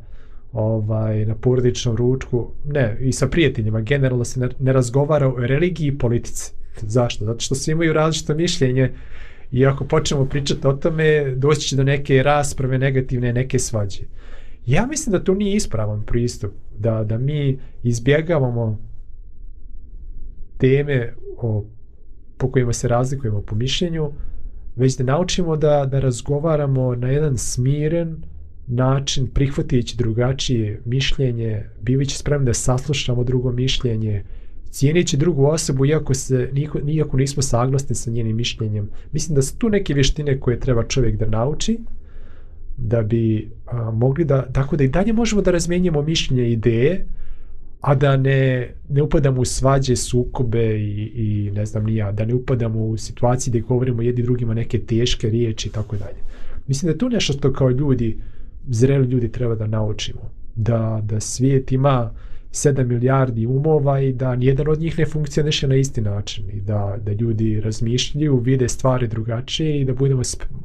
ovaj, na porodičnom ručku, ne, i sa prijateljima, generalno se ne razgovara o religiji i politici. Zašto? Zato što svi imaju različito mišljenje i ako počnemo pričati o tome, doći će do neke rasprave negativne, neke svađe. Ja mislim da to nije ispravan pristup, da, da mi izbjegavamo teme o, po kojima se razlikujemo po mišljenju, već da naučimo da, da razgovaramo na jedan smiren, uh, način, prihvatijeći drugačije mišljenje, bivajući spremni da saslušamo drugo mišljenje, cijenići drugu osobu, iako, se, niko, iako nismo saglasni sa njenim mišljenjem. Mislim da su tu neke vještine koje treba čovjek da nauči, da bi a, mogli da, tako da i dalje možemo da razmenjamo mišljenje i ideje, a da ne, ne upadamo u svađe, sukobe i, i ne znam nija, da ne upadamo u situaciji da govorimo jedni drugima neke teške riječi i tako dalje. Mislim da je tu nešto što kao ljudi, zreli ljudi treba da naučimo. Da, da svijet ima 7 milijardi umova i da nijedan od njih ne funkcioniše na isti način. I da, da ljudi razmišljaju, vide stvari drugačije i da budemo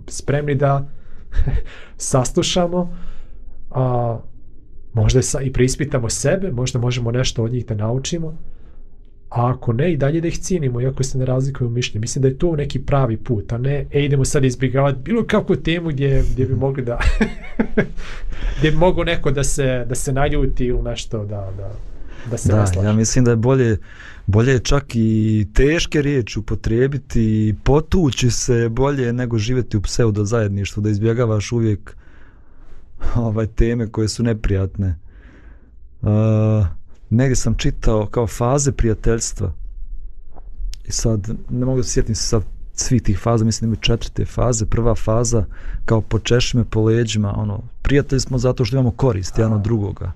spremni da saslušamo a, možda sa, i prispitamo sebe, možda možemo nešto od njih da naučimo. A, a ako ne i dalje da ih cinimo, iako se ne razlikuju mišljenje. Mislim da je to neki pravi put, a ne e, idemo sad izbjegavati bilo kakvu temu gdje, gdje bi mogli da... gdje bi mogo neko da se, da se naljuti ili nešto da, da, da se da, naslaži. Ja mislim da je bolje Bolje je čak i teške riječi upotrijebiti i potući se bolje nego živjeti u pseudo zajedništvu, da izbjegavaš uvijek ovaj, teme koje su neprijatne. Uh, negdje sam čitao kao faze prijateljstva i sad ne mogu da sjetim se sad svih tih faza, mislim da imaju četiri te faze. Prva faza kao počeši me po leđima, ono, prijatelji smo zato što imamo korist A. jedno drugoga.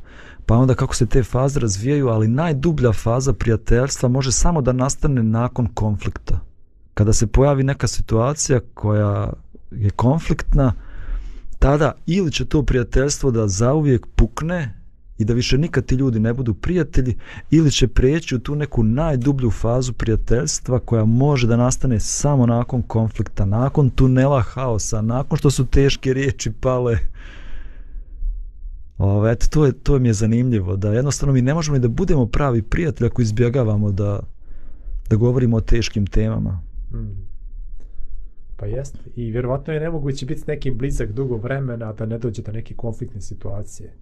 Pa onda kako se te faze razvijaju, ali najdublja faza prijateljstva može samo da nastane nakon konflikta. Kada se pojavi neka situacija koja je konfliktna, tada ili će to prijateljstvo da zauvijek pukne, i da više nikad ti ljudi ne budu prijatelji ili će preći u tu neku najdublju fazu prijateljstva koja može da nastane samo nakon konflikta, nakon tunela haosa, nakon što su teške riječi pale. Ovo, eto, to, je, to mi je zanimljivo, da jednostavno mi ne možemo ni da budemo pravi prijatelji ako izbjegavamo da, da govorimo o teškim temama. Mhm. Pa jest, i vjerovatno je nemoguće biti neki blizak dugo vremena da ne dođe do neke konfliktne situacije.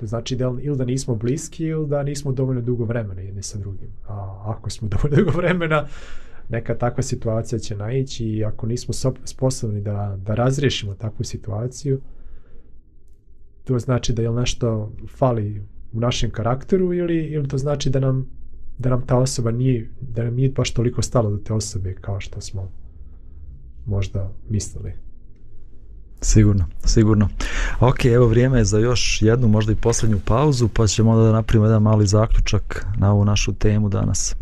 To znači da ili da nismo bliski ili da nismo dovoljno dugo vremena jedni sa drugim. A ako smo dovoljno dugo vremena, neka takva situacija će naići i ako nismo sposobni da, da razriješimo takvu situaciju, to znači da je nešto fali u našem karakteru ili, ili to znači da nam, da nam ta osoba nije, da nam nije baš toliko stalo do te osobe kao što smo možda mislili. Sigurno, sigurno. Ok, evo vrijeme je za još jednu, možda i posljednju pauzu, pa ćemo onda da napravimo jedan mali zaključak na ovu našu temu danas.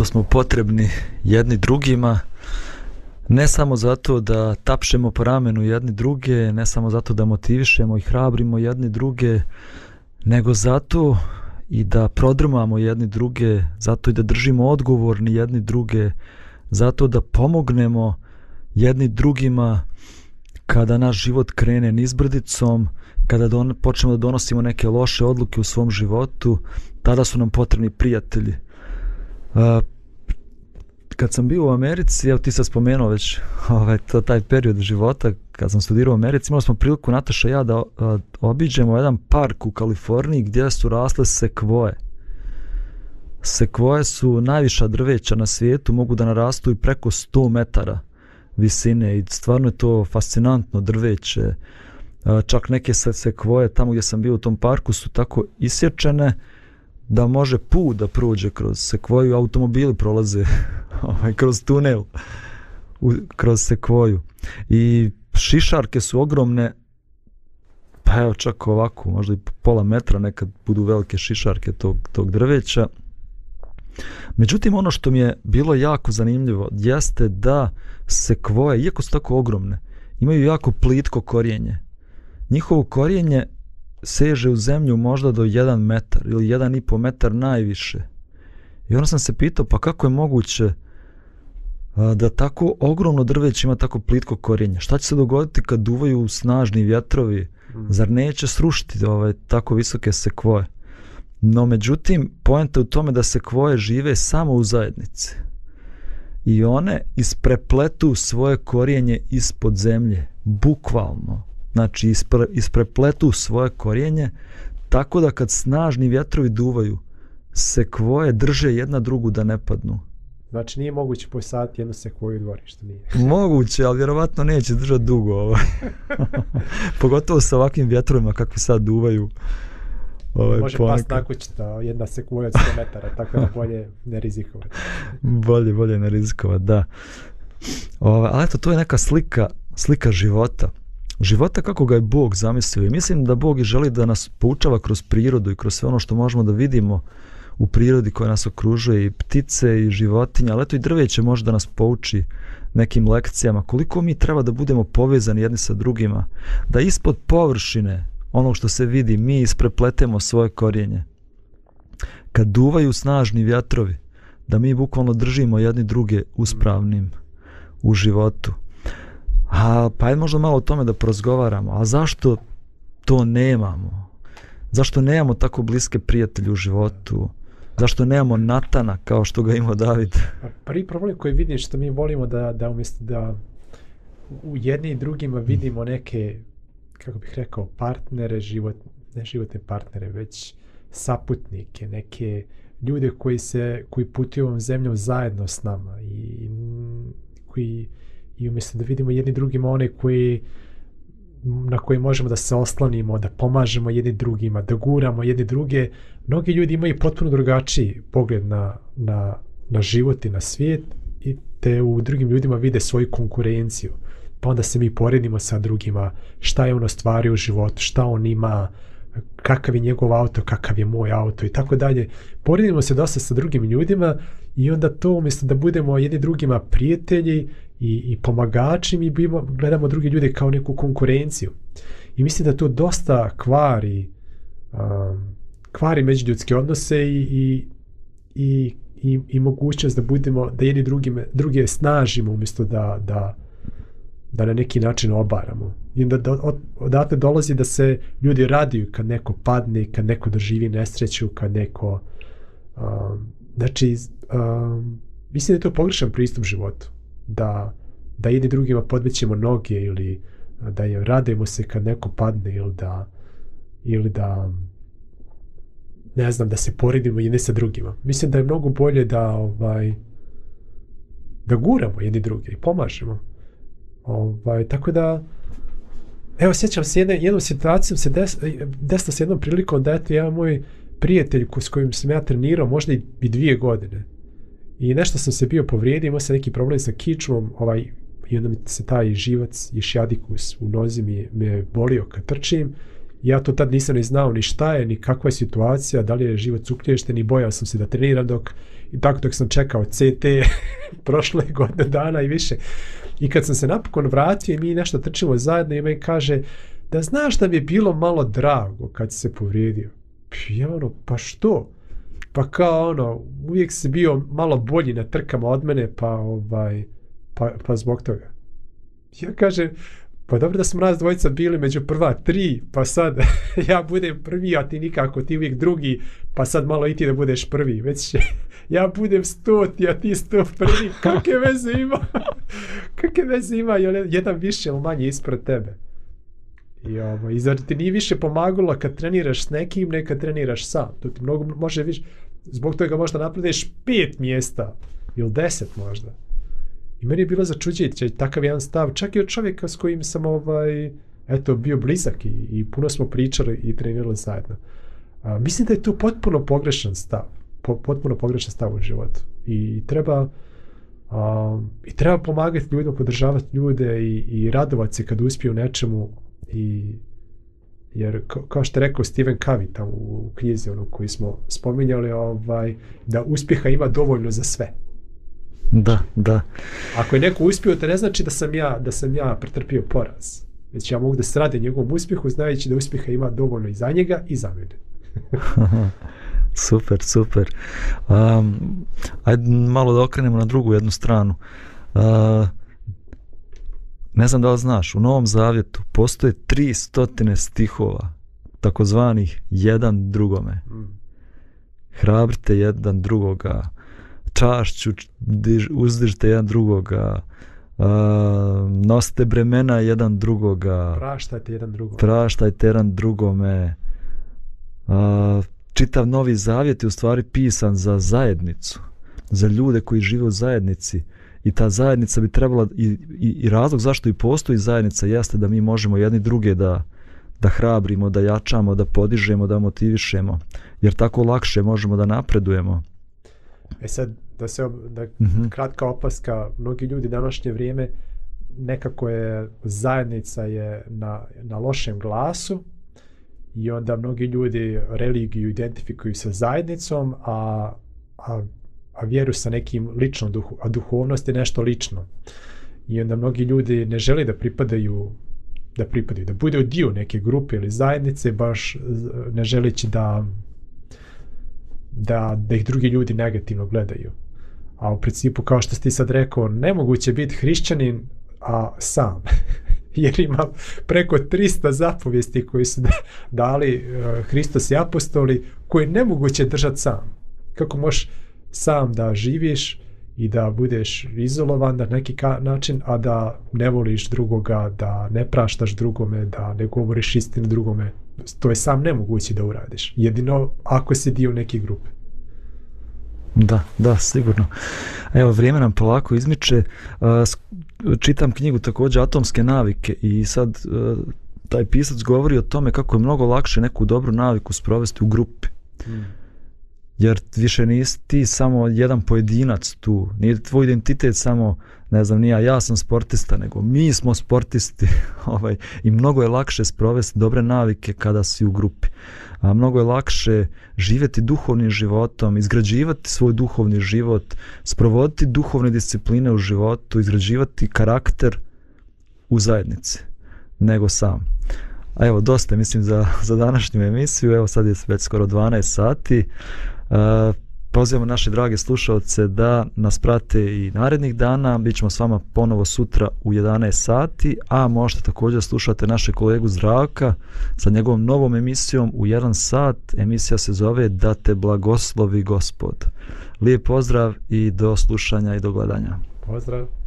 što smo potrebni jedni drugima, ne samo zato da tapšemo po ramenu jedni druge, ne samo zato da motivišemo i hrabrimo jedni druge, nego zato i da prodrmamo jedni druge, zato i da držimo odgovorni jedni druge, zato da pomognemo jedni drugima kada naš život krene nizbrdicom, kada don, počnemo da donosimo neke loše odluke u svom životu, tada su nam potrebni prijatelji kad sam bio u Americi, evo ti sam spomenuo već ovaj, to, taj period života kad sam studirao u Americi, imali smo priliku Nataša i ja da a, obiđemo jedan park u Kaliforniji gdje su rasle sekvoje. Sekvoje su najviša drveća na svijetu, mogu da narastu i preko 100 metara visine i stvarno je to fascinantno drveće. A, čak neke sekvoje tamo gdje sam bio u tom parku su tako isječene, a, da može pu da prođe kroz sekvoju, automobili prolaze ovaj, kroz tunel, u, kroz sekvoju. I šišarke su ogromne, pa evo čak ovako, možda i pola metra nekad budu velike šišarke tog, tog drveća. Međutim, ono što mi je bilo jako zanimljivo jeste da sekvoje, iako su tako ogromne, imaju jako plitko korijenje. Njihovo korijenje seže u zemlju možda do 1 metar ili 1,5 metar najviše. I onda sam se pitao, pa kako je moguće da tako ogromno drveć ima tako plitko korijenje? Šta će se dogoditi kad duvaju snažni vjetrovi? Mhm. Zar neće srušiti ovaj, tako visoke sekvoje? No, međutim, pojenta u tome da sekvoje žive samo u zajednici. I one isprepletu svoje korijenje ispod zemlje, bukvalno znači ispre, isprepletu svoje korijenje, tako da kad snažni vjetrovi duvaju, se kvoje drže jedna drugu da ne padnu. Znači nije moguće posaditi jednu sekvoju u dvorištu. Nije. Moguće, ali vjerovatno neće držati dugo. Ovaj. Pogotovo sa ovakvim vjetrovima kakvi sad duvaju. Ovaj, Može ponaka. pas nakućiti jedna sekvoja od 100 metara, tako da bolje ne rizikovati. bolje, bolje ne rizikovati, da. Ovaj, ali eto, to je neka slika, slika života života kako ga je Bog zamislio. I mislim da Bog i želi da nas poučava kroz prirodu i kroz sve ono što možemo da vidimo u prirodi koja nas okružuje i ptice i životinje, ali eto i drveće može da nas pouči nekim lekcijama. Koliko mi treba da budemo povezani jedni sa drugima, da ispod površine onog što se vidi, mi isprepletemo svoje korijenje. Kad duvaju snažni vjatrovi, da mi bukvalno držimo jedni druge uspravnim u životu. A, pa je možda malo o tome da prozgovaramo, a zašto to nemamo? Zašto nemamo tako bliske prijatelje u životu? Zašto nemamo Natana kao što ga imao David? Pa prvi problem koji vidiš što mi volimo da, da umjesto da u jedni i drugima vidimo neke, kako bih rekao, partnere, život, ne životne partnere, već saputnike, neke ljude koji se koji putuju ovom zemljom zajedno s nama i, i koji i umjesto da vidimo jedni drugima one koji na koji možemo da se oslanimo, da pomažemo jedni drugima, da guramo jedni druge. Mnogi ljudi imaju potpuno drugačiji pogled na, na, na život i na svijet i te u drugim ljudima vide svoju konkurenciju. Pa onda se mi poredimo sa drugima, šta je on ostvario u životu, šta on ima, kakav je njegov auto, kakav je moj auto i tako dalje. Poredimo se dosta sa drugim ljudima i onda to umjesto da budemo jedni drugima prijatelji, i, i pomagači, mi bimo, gledamo druge ljude kao neku konkurenciju. I mislim da to dosta kvari, um, kvari međuljudske odnose i, i, i, i, i mogućnost da budemo, da jedni drugi, druge snažimo umjesto da, da, da na neki način obaramo. I onda da, odatle dolazi da se ljudi raduju kad neko padne, kad neko doživi nesreću, kad neko... Um, znači, um, mislim da je to pogrešan pristup životu da, da jedni drugima podmećemo noge ili da je radimo se kad neko padne ili da ili da ne znam da se poredimo jedni sa drugima. Mislim da je mnogo bolje da ovaj da guramo jedni druge i pomažemo. Ovaj tako da Evo, sjećam se jedne, jednom situacijom, se des, desilo se jednom prilikom da eto, jedan moj prijatelj s kojim sam ja trenirao možda i dvije godine, i nešto sam se bio povrijedio, imao sam neki problem sa kičvom, ovaj, i onda mi se taj živac, ješjadikus u nozi mi je, me je bolio kad trčim. Ja to tad nisam ni znao ni šta je, ni kakva je situacija, da li je život uklješten i bojao sam se da treniram dok, i tako dok sam čekao CT prošle godine dana i više. I kad sam se napokon vratio i mi nešto trčimo zajedno i me kaže da znaš da mi je bilo malo drago kad se povrijedio. Ja ono, pa što? Pa što? pa kao ono, uvijek si bio malo bolji na trkama od mene, pa ovaj, pa, pa zbog toga. Ja kažem, pa dobro da smo nas dvojica bili među prva tri, pa sad ja budem prvi, a ti nikako, ti uvijek drugi, pa sad malo i ti da budeš prvi. Već ja budem stoti, a ti sto prvi. Kakve veze ima? Kakve veze ima? Jel jedan više ili manje ispred tebe? I, ovo, I zar ti nije više pomagalo kad treniraš s nekim, ne kad treniraš sam. To ti mnogo može više. Zbog toga možda napredeš pet mjesta ili deset možda. I meni je bilo začuđeće takav jedan stav. Čak i od čovjeka s kojim sam ovaj, eto, bio blizak i, i puno smo pričali i trenirali zajedno. A, mislim da je to potpuno pogrešan stav. Po, potpuno pogrešan stav u životu. I, i treba a, i treba pomagati ljudima, podržavati ljude i, i radovati se kad uspije u nečemu i jer kao što je rekao Steven Covey tamo u knjizi ono koji smo spominjali ovaj da uspjeha ima dovoljno za sve. Da, da. Ako je neko uspio, to ne znači da sam ja, da sam ja pretrpio poraz. Već ja mogu da se radim njegovom uspjehu znajući da uspjeha ima dovoljno i za njega i za mene. super, super. Um, ajde malo da okrenemo na drugu jednu stranu. Uh, Ne znam da li znaš, u Novom Zavjetu postoje tri stotine stihova, takozvanih jedan drugome. Mm. Hrabrite jedan drugoga, čašću uzdižite jedan drugoga, Uh, nosite bremena jedan drugoga. Praštajte jedan drugome. Praštajte jedan drugome. Uh, čitav novi zavjet je u stvari pisan za zajednicu. Za ljude koji žive u zajednici. Uh, i ta zajednica bi trebala i, i, i razlog zašto i postoji zajednica jeste da mi možemo jedni druge da da hrabrimo, da jačamo, da podižemo, da motivišemo, jer tako lakše možemo da napredujemo. E sad, da se da mm -hmm. kratka opaska, mnogi ljudi današnje vrijeme nekako je zajednica je na, na lošem glasu i onda mnogi ljudi religiju identifikuju sa zajednicom, a, a a vjeru sa nekim ličnom duhu, a duhovnost je nešto lično. I onda mnogi ljudi ne žele da pripadaju da pripadaju, da bude dio neke grupe ili zajednice, baš eh, ne želeći da da, da ih drugi ljudi negativno gledaju. A u principu, kao što ste sad rekao, nemoguće biti hrišćanin, a sam. Jer ima preko 300 zapovijesti koji su dali eh, Hristos i apostoli, koje je nemoguće držati sam. Kako možeš sam da živiš i da budeš izolovan na neki način, a da ne voliš drugoga, da ne praštaš drugome, da ne govoriš istinu drugome. To je sam nemoguće da uradiš. Jedino ako si dio neke grupe. Da, da, sigurno. Evo, vrijeme nam polako izmiče. E, čitam knjigu također Atomske navike i sad e, taj pisac govori o tome kako je mnogo lakše neku dobru naviku sprovesti u grupi. Hmm jer više nisi ti samo jedan pojedinac tu, nije tvoj identitet samo, ne znam, nija ja sam sportista, nego mi smo sportisti ovaj, i mnogo je lakše sprovesti dobre navike kada si u grupi. A mnogo je lakše živjeti duhovnim životom, izgrađivati svoj duhovni život, sprovoditi duhovne discipline u životu, izgrađivati karakter u zajednici nego sam. A evo, dosta mislim za, za današnju emisiju, evo sad je već skoro 12 sati. Eh, pozivamo naše drage slušalce da nas prate i narednih dana. Bićemo s vama ponovo sutra u 11 sati, a možete također slušati naše kolegu Zdravka sa njegovom novom emisijom u 1 sat. Emisija se zove Da te blagoslovi gospod. Lijep pozdrav i do slušanja i do gledanja. Pozdrav.